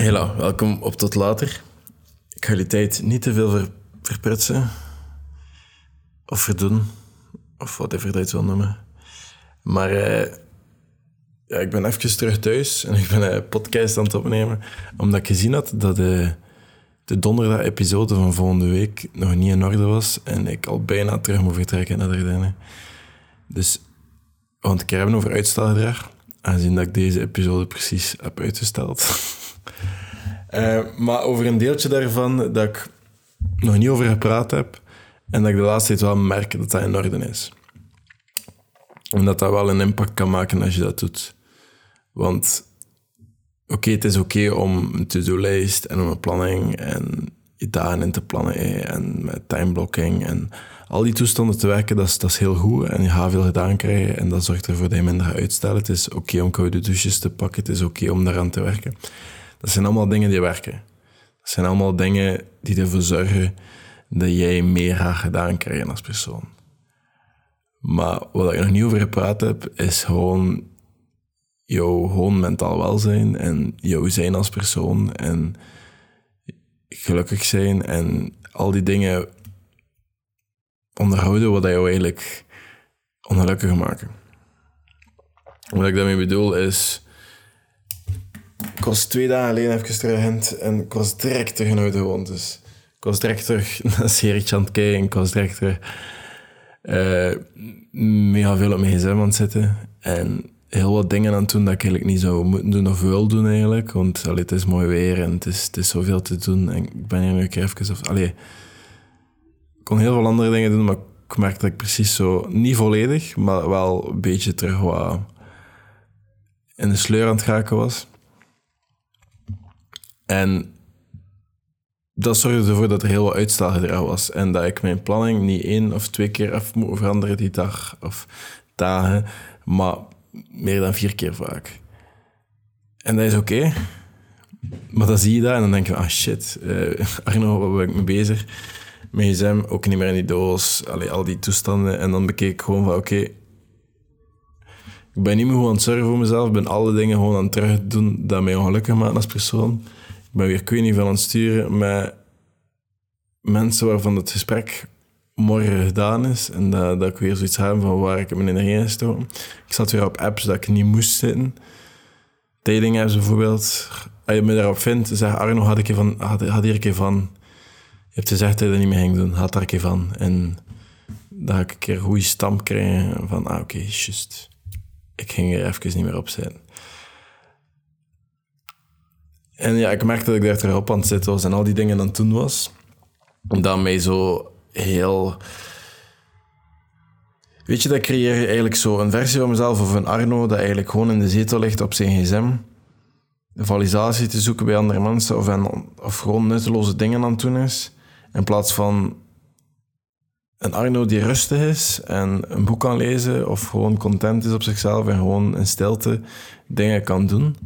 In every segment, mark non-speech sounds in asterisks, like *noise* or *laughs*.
Hela, welkom op Tot Later. Ik ga tijd niet te veel ver, verprutsen. Of verdoen. Of whatever dat je het wil noemen. Maar eh, ja, ik ben even terug thuis en ik ben een podcast aan het opnemen. Omdat ik gezien had dat de, de donderdag-episode van volgende week nog niet in orde was. En ik al bijna terug moet vertrekken naar Dardenne. Dus, want ik heb over uitstelgedrag. Aangezien dat ik deze episode precies heb uitgesteld. *laughs* Eh, maar over een deeltje daarvan dat ik nog niet over gepraat heb. En dat ik de laatste tijd wel merk dat dat in orde is. En dat dat wel een impact kan maken als je dat doet. Want oké, het is oké om een to-do-lijst en om een planning en je dagen in te plannen en met timeblocking en al die toestanden te werken, dat is, dat is heel goed en je gaat veel gedaan krijgen en dat zorgt ervoor dat je minder gaat uitstellen. Het is oké om koude douches te pakken, het is oké om daaraan te werken. Dat zijn allemaal dingen die werken. Dat zijn allemaal dingen die ervoor zorgen dat jij meer gaat gedaan krijgen als persoon. Maar wat ik nog niet over gepraat heb, is gewoon jouw gewoon mentaal welzijn en jouw zijn als persoon en gelukkig zijn en al die dingen onderhouden wat jou eigenlijk ongelukkig maken. Wat ik daarmee bedoel is, ik was twee dagen geleden even terug en ik was direct terug naar de gewoontes. Ik was direct terug *laughs* naar serietje aan het kijken, ik was direct terug uh, veel op mijn gsm aan het zitten en heel wat dingen aan het doen dat ik eigenlijk niet zou moeten doen of wil doen eigenlijk. Want allee, het is mooi weer en het is, het is zoveel te doen. En ik ben hier nu even... Of, allee, ik kon heel veel andere dingen doen, maar ik merkte dat ik precies zo... Niet volledig, maar wel een beetje terug wat in de sleur aan het gaken was. En dat zorgde ervoor dat er heel wat uitstelgedrag was. En dat ik mijn planning niet één of twee keer af moet veranderen die dag of dagen. Maar meer dan vier keer vaak. En dat is oké. Maar dan zie je dat en dan denk je, ah shit, uh, Arno, waar ben ik mee bezig? Mijn gsm, ook niet meer in die doos, al die toestanden. En dan bekeek ik gewoon van, oké, ik ben niet meer gewoon aan het zorgen voor mezelf, ik ben alle dingen gewoon aan het terug doen dat mij ongelukkig maken als persoon. Ben weer, ik weet niet veel aan het sturen met mensen waarvan het gesprek morgen gedaan is. En dat, dat ik weer zoiets heb van waar ik mijn energie in stoken. Ik zat weer op apps dat ik niet moest zitten. Dating apps bijvoorbeeld. Als je me daarop vindt, zeg Arno, had, ik van, had, had hier een keer van. Je hebt gezegd dat je dat niet meer ging doen. Had daar een keer van. En ga ik een keer een goede stamp krijgen van, ah oké, okay. Ik ging er even niet meer op zijn. En ja, ik merkte dat ik daar erop aan het zitten was en al die dingen dan toen was. Dat mij zo heel... Weet je, dat creëer je eigenlijk zo een versie van mezelf of een Arno dat eigenlijk gewoon in de zetel ligt op zijn gsm. Validatie te zoeken bij andere mensen of, of gewoon nutteloze dingen aan het doen is. In plaats van een Arno die rustig is en een boek kan lezen of gewoon content is op zichzelf en gewoon in stilte dingen kan doen.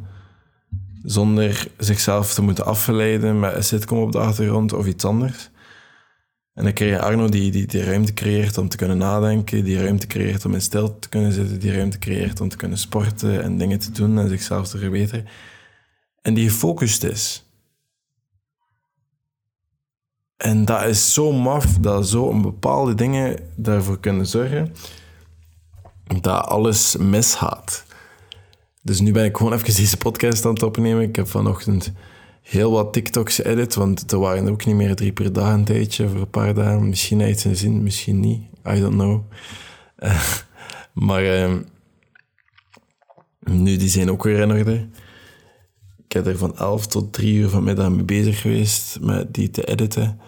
Zonder zichzelf te moeten afleiden met een sitcom op de achtergrond of iets anders. En dan krijg je Arno die, die, die ruimte creëert om te kunnen nadenken, die ruimte creëert om in stilte te kunnen zitten, die ruimte creëert om te kunnen sporten en dingen te doen en zichzelf te verbeteren. En die gefocust is. En dat is zo maf dat zo een bepaalde dingen daarvoor kunnen zorgen dat alles misgaat. Dus nu ben ik gewoon even deze podcast aan het opnemen. Ik heb vanochtend heel wat TikToks edit, want er waren ook niet meer drie per dag een tijdje, voor een paar dagen. Misschien heeft zijn zin, misschien niet. I don't know. Uh, *laughs* maar uh, nu, die zijn ook weer in orde. Ik heb er van 11 tot 3 uur vanmiddag mee bezig geweest met die te editen.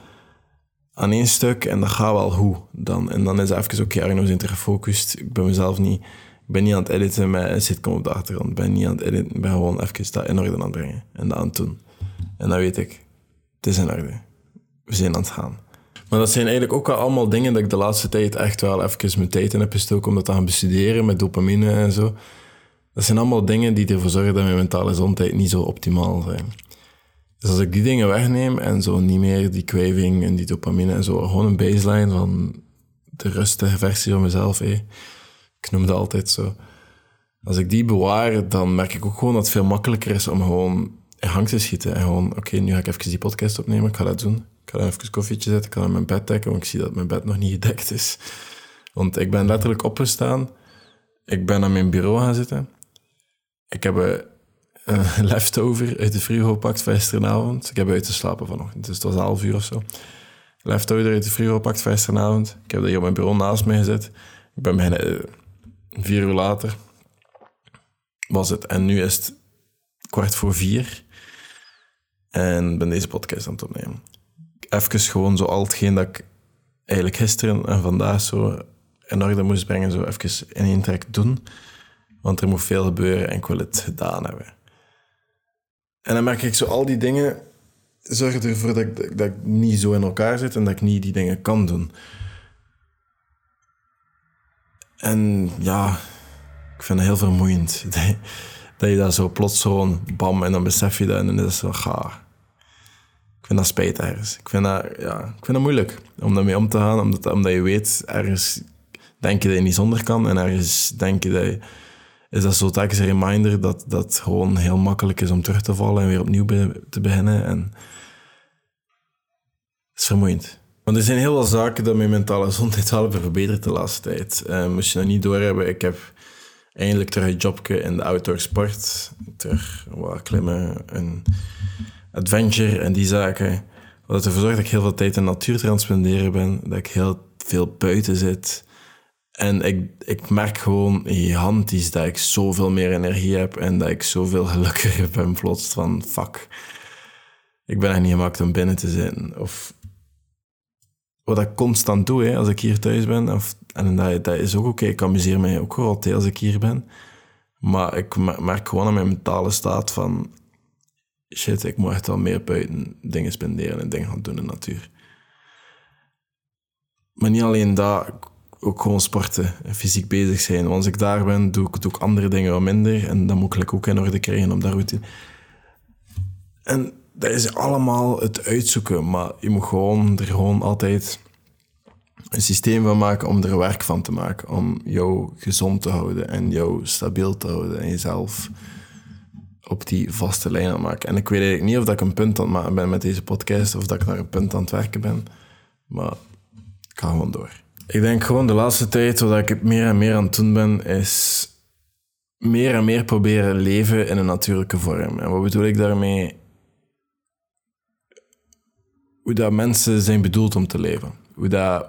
Aan één stuk en dat gaat wel hoe dan. En dan is het even, oké, okay, Arno is gefocust. Ik ben mezelf niet... Ben niet aan het editen met een sitcom op de achtergrond. Ben niet aan het editen. Ben gewoon even dat in orde aan het brengen. En dat aan het doen. En dan weet ik, het is in orde. We zijn aan het gaan. Maar dat zijn eigenlijk ook al allemaal dingen dat ik de laatste tijd echt wel even mijn tijd in heb gestoken om dat te gaan bestuderen met dopamine en zo. Dat zijn allemaal dingen die ervoor zorgen dat mijn mentale gezondheid niet zo optimaal zijn. Dus als ik die dingen wegneem en zo niet meer die kwijving en die dopamine en zo, gewoon een baseline van de rustige versie van mezelf, hé. Ik noem dat altijd zo. Als ik die bewaar, dan merk ik ook gewoon dat het veel makkelijker is om gewoon in gang te schieten. En gewoon, oké, nu ga ik even die podcast opnemen. Ik ga dat doen. Ik ga dan even koffietje zetten. Ik ga dan mijn bed dekken, want ik zie dat mijn bed nog niet gedekt is. Want ik ben letterlijk opgestaan. Ik ben aan mijn bureau gaan zitten. Ik heb een *laughs* leftover uit de frigo gepakt van gisteravond. Ik heb uit te slapen vanochtend, dus het was half uur of zo. Leftover uit de frigo gepakt van gisteravond. Ik heb dat hier op mijn bureau naast mij gezet. Ik ben bijna eh, vier uur later. Was het. En nu is het kwart voor vier. En ben deze podcast aan het opnemen. Even gewoon zo al hetgeen dat ik eigenlijk gisteren en vandaag zo in orde moest brengen, zo even in één trek doen. Want er moet veel gebeuren en ik wil het gedaan hebben. En dan merk ik zo al die dingen zorgen ervoor dat ik, dat ik niet zo in elkaar zit en dat ik niet die dingen kan doen. En ja, ik vind het heel vermoeiend. *laughs* Dat, je dat zo plots gewoon bam en dan besef je dat en dan is het zo ga. Ik vind dat spijt ergens. Ik vind dat, ja, ik vind dat moeilijk om daarmee om te gaan, omdat, omdat je weet, ergens denk je dat je niet zonder kan en ergens denk je dat je, is dat zo telkens een reminder dat dat gewoon heel makkelijk is om terug te vallen en weer opnieuw te beginnen. En het is vermoeiend. Want er zijn heel veel zaken dat mijn mentale gezondheid hebben verbeterd de laatste tijd. Uh, moest je nog niet doorhebben, ik heb eindelijk terug een jobje in de outdoor sport. Terug wat klimmen en adventure en die zaken. Wat ervoor zorgt dat ik heel veel tijd in de natuur transponderen ben. Dat ik heel veel buiten zit. En ik, ik merk gewoon gigantisch dat ik zoveel meer energie heb en dat ik zoveel gelukkiger ben plots van fuck. Ik ben echt niet gemaakt om binnen te zitten. Of wat ik constant doe hè, als ik hier thuis ben. Of, en dat, dat is ook oké. Ik amuseer mij ook wel als ik hier ben. Maar ik merk gewoon aan mijn mentale staat van... Shit, ik moet echt wel meer buiten dingen spenderen en dingen gaan doen in de natuur. Maar niet alleen dat, ook gewoon sporten en fysiek bezig zijn. Want als ik daar ben, doe ik, ik andere dingen wat minder. En dan moet ik ook in orde krijgen om daar te... En dat is allemaal het uitzoeken, maar je moet gewoon er gewoon altijd een systeem van maken om er werk van te maken. Om jou gezond te houden en jou stabiel te houden en jezelf op die vaste lijn aan maken. En ik weet eigenlijk niet of dat ik een punt aan het maken ben met deze podcast of dat ik naar een punt aan het werken ben, maar ik ga gewoon door. Ik denk gewoon de laatste tijd, wat ik meer en meer aan het doen ben, is meer en meer proberen leven in een natuurlijke vorm. En wat bedoel ik daarmee? Hoe dat mensen zijn bedoeld om te leven. Hoe dat,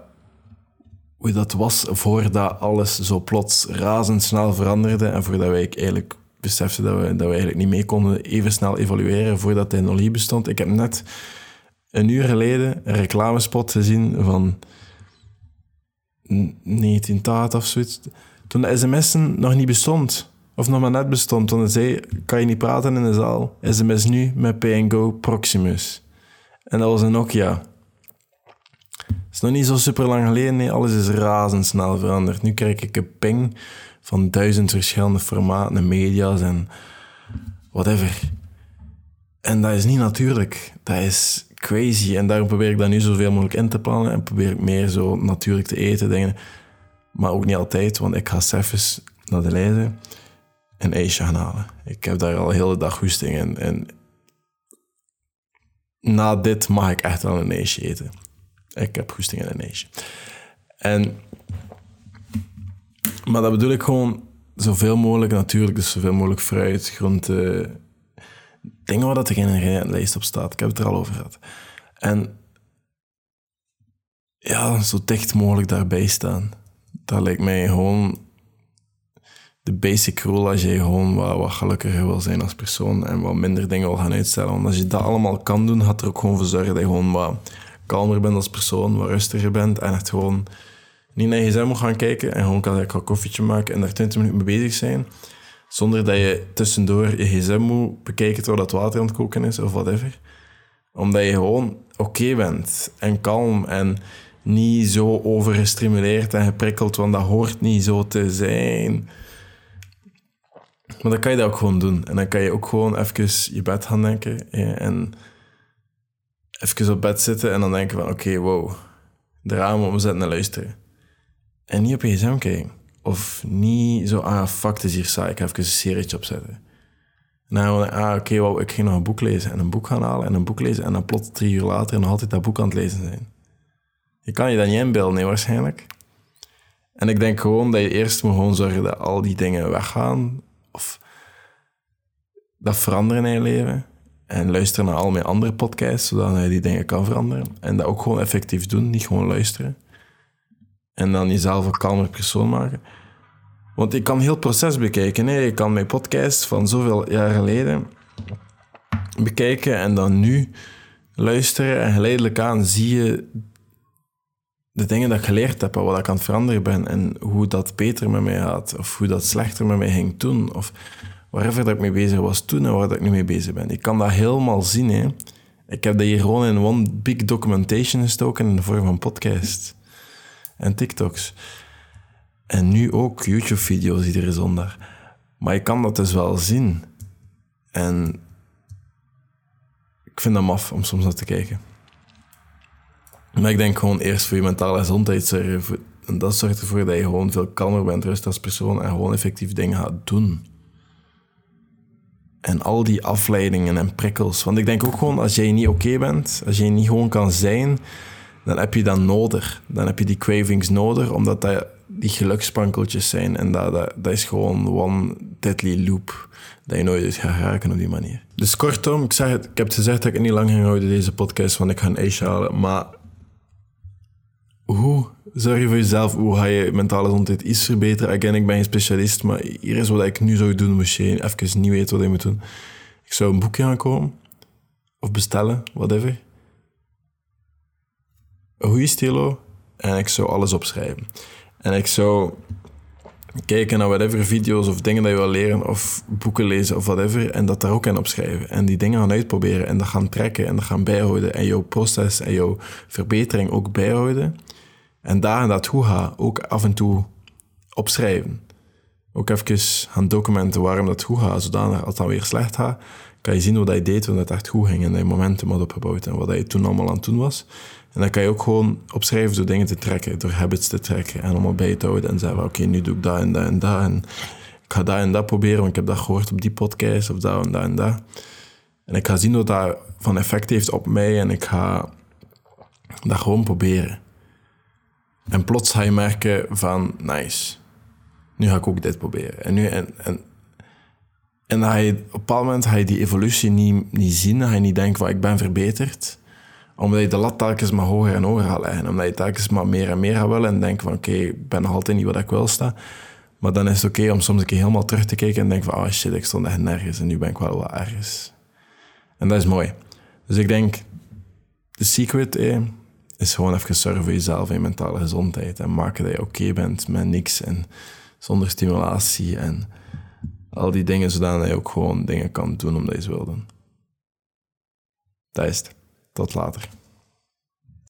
hoe dat was voordat alles zo plots razendsnel veranderde en voordat wij eigenlijk beseften dat we, dat we eigenlijk niet mee konden even snel evolueren voordat technologie bestond. Ik heb net een uur geleden een reclamespot gezien van 1980 of zoiets. Toen de sms'en nog niet bestond. Of nog maar net bestond. Toen zei, kan je niet praten in de zaal. sms nu met P&Go Proximus. En dat was een Nokia. Het is nog niet zo super lang geleden. Nee, alles is razendsnel veranderd. Nu krijg ik een ping van duizend verschillende formaten en media's en whatever. En dat is niet natuurlijk. Dat is crazy. En daarom probeer ik dat nu zoveel mogelijk in te plannen en probeer ik meer zo natuurlijk te eten. Dingen. Maar ook niet altijd, want ik ga zelfs naar de Leiden een ijsje gaan halen. Ik heb daar al de hele dag goesting in. En na dit mag ik echt wel een ijsje eten. Ik heb goesting in een ijsje. En, maar dat bedoel ik gewoon zoveel mogelijk natuurlijk, dus zoveel mogelijk fruit, groenten, dingen waar dat er geen lijst op staat. Ik heb het er al over gehad. En ja, zo dicht mogelijk daarbij staan. Dat lijkt mij gewoon de basic rule als je gewoon wat, gelukkiger wil zijn als persoon en wat minder dingen wil gaan uitstellen. Want als je dat allemaal kan doen, gaat er ook gewoon voor zorgen dat je gewoon wat kalmer bent als persoon, wat rustiger bent en echt gewoon niet naar je gsm moet gaan kijken en gewoon kan ik een koffietje maken en daar 20 minuten mee bezig zijn. Zonder dat je tussendoor je gsm moet bekijken terwijl dat water aan het koken is of whatever. Omdat je gewoon oké bent en kalm en niet zo overgestimuleerd en geprikkeld, want dat hoort niet zo te zijn. Maar dan kan je dat ook gewoon doen. En dan kan je ook gewoon even je bed gaan denken. En even op bed zitten en dan denken van... Oké, wow. De ramen omzetten en luisteren. En niet op je gsm kijken. Of niet zo... Ah, fuck, het is hier saai. Ik ga even een serietje opzetten. En dan ah, oké, wauw, ik ging nog een boek lezen en een boek gaan halen en een boek lezen en dan plots drie uur later nog altijd dat boek aan het lezen zijn. Je kan je dat niet inbeelden, nee, waarschijnlijk. En ik denk gewoon dat je eerst moet gewoon zorgen dat al die dingen weggaan. Of dat veranderen in je leven. En luisteren naar al mijn andere podcasts, zodat je die dingen kan veranderen. En dat ook gewoon effectief doen, niet gewoon luisteren. En dan jezelf een kalmer persoon maken. Want ik kan heel het proces bekijken. Hè. Ik kan mijn podcast van zoveel jaar geleden bekijken en dan nu luisteren. En geleidelijk aan zie je de dingen dat ik geleerd heb en wat ik aan het veranderen ben. En hoe dat beter met mij gaat. Of hoe dat slechter met mij ging toen. Of waarver dat ik mee bezig was toen en waar dat ik nu mee bezig ben. Ik kan dat helemaal zien. Hè. Ik heb dat hier gewoon in one big documentation gestoken in de vorm van podcast en TikToks. En nu ook YouTube-video's iedere zondag. Maar je kan dat dus wel zien. En ik vind dat maf om soms naar te kijken. Maar ik denk gewoon eerst voor je mentale gezondheid zorgen. En dat zorgt ervoor dat je gewoon veel kalmer bent, rust als persoon en gewoon effectief dingen gaat doen. En al die afleidingen en prikkels. Want ik denk ook gewoon, als jij niet oké bent, als jij niet gewoon kan zijn, dan heb je dat nodig. Dan heb je die cravings nodig, omdat dat die geluksprankeltjes zijn. En dat, dat, dat is gewoon one deadly loop dat je nooit gaat raken op die manier. Dus kortom, ik, zeg het, ik heb gezegd dat ik het niet lang ga houden, deze podcast, want ik ga een ijsje halen. Maar hoe zorg je voor jezelf? Hoe ga je mentale gezondheid iets verbeteren? Again, ik ben geen specialist, maar hier is wat ik nu zou doen, je even niet weten wat je moet doen. Ik zou een boekje gaan komen, of bestellen, whatever. Een goede stilo, en ik zou alles opschrijven. En ik zou kijken naar whatever video's of dingen dat je wil leren, of boeken lezen of whatever, en dat daar ook in opschrijven. En die dingen gaan uitproberen en dat gaan trekken en dat gaan bijhouden. En jouw proces en jouw verbetering ook bijhouden. En daar dat goed gaat, ook af en toe opschrijven. Ook even gaan documenten waarom dat goed gaat, zodanig als dan weer slecht gaat, kan je zien wat je deed toen het echt goed ging en dat je momentum had opgebouwd en wat je toen allemaal aan het doen was. En dan kan je ook gewoon opschrijven door dingen te trekken, door habits te trekken en allemaal bij te houden en zeggen, oké, nu doe ik dat en dat en dat en ik ga dat en dat proberen, want ik heb dat gehoord op die podcast of dat en dat en dat. En ik ga zien wat dat van effect heeft op mij en ik ga dat gewoon proberen. En plots ga je merken van, nice, nu ga ik ook dit proberen. En, nu, en, en, en dan op een bepaald moment ga je die evolutie niet, niet zien, dan ga je niet denken van, ik ben verbeterd. Omdat je de lat telkens maar hoger en hoger gaat leggen. Omdat je telkens maar meer en meer gaat willen en denken van, oké, ik ben nog altijd niet wat ik wil staan. Maar dan is het oké om soms een keer helemaal terug te kijken en denken van, oh shit, ik stond echt nergens en nu ben ik wel wat ergens. En dat is mooi. Dus ik denk, de secret, eh, is gewoon even zorgen voor jezelf en je mentale gezondheid. En maken dat je oké bent met niks en zonder stimulatie en al die dingen, zodat je ook gewoon dingen kan doen omdat je ze wil doen. Dat is. Tot later.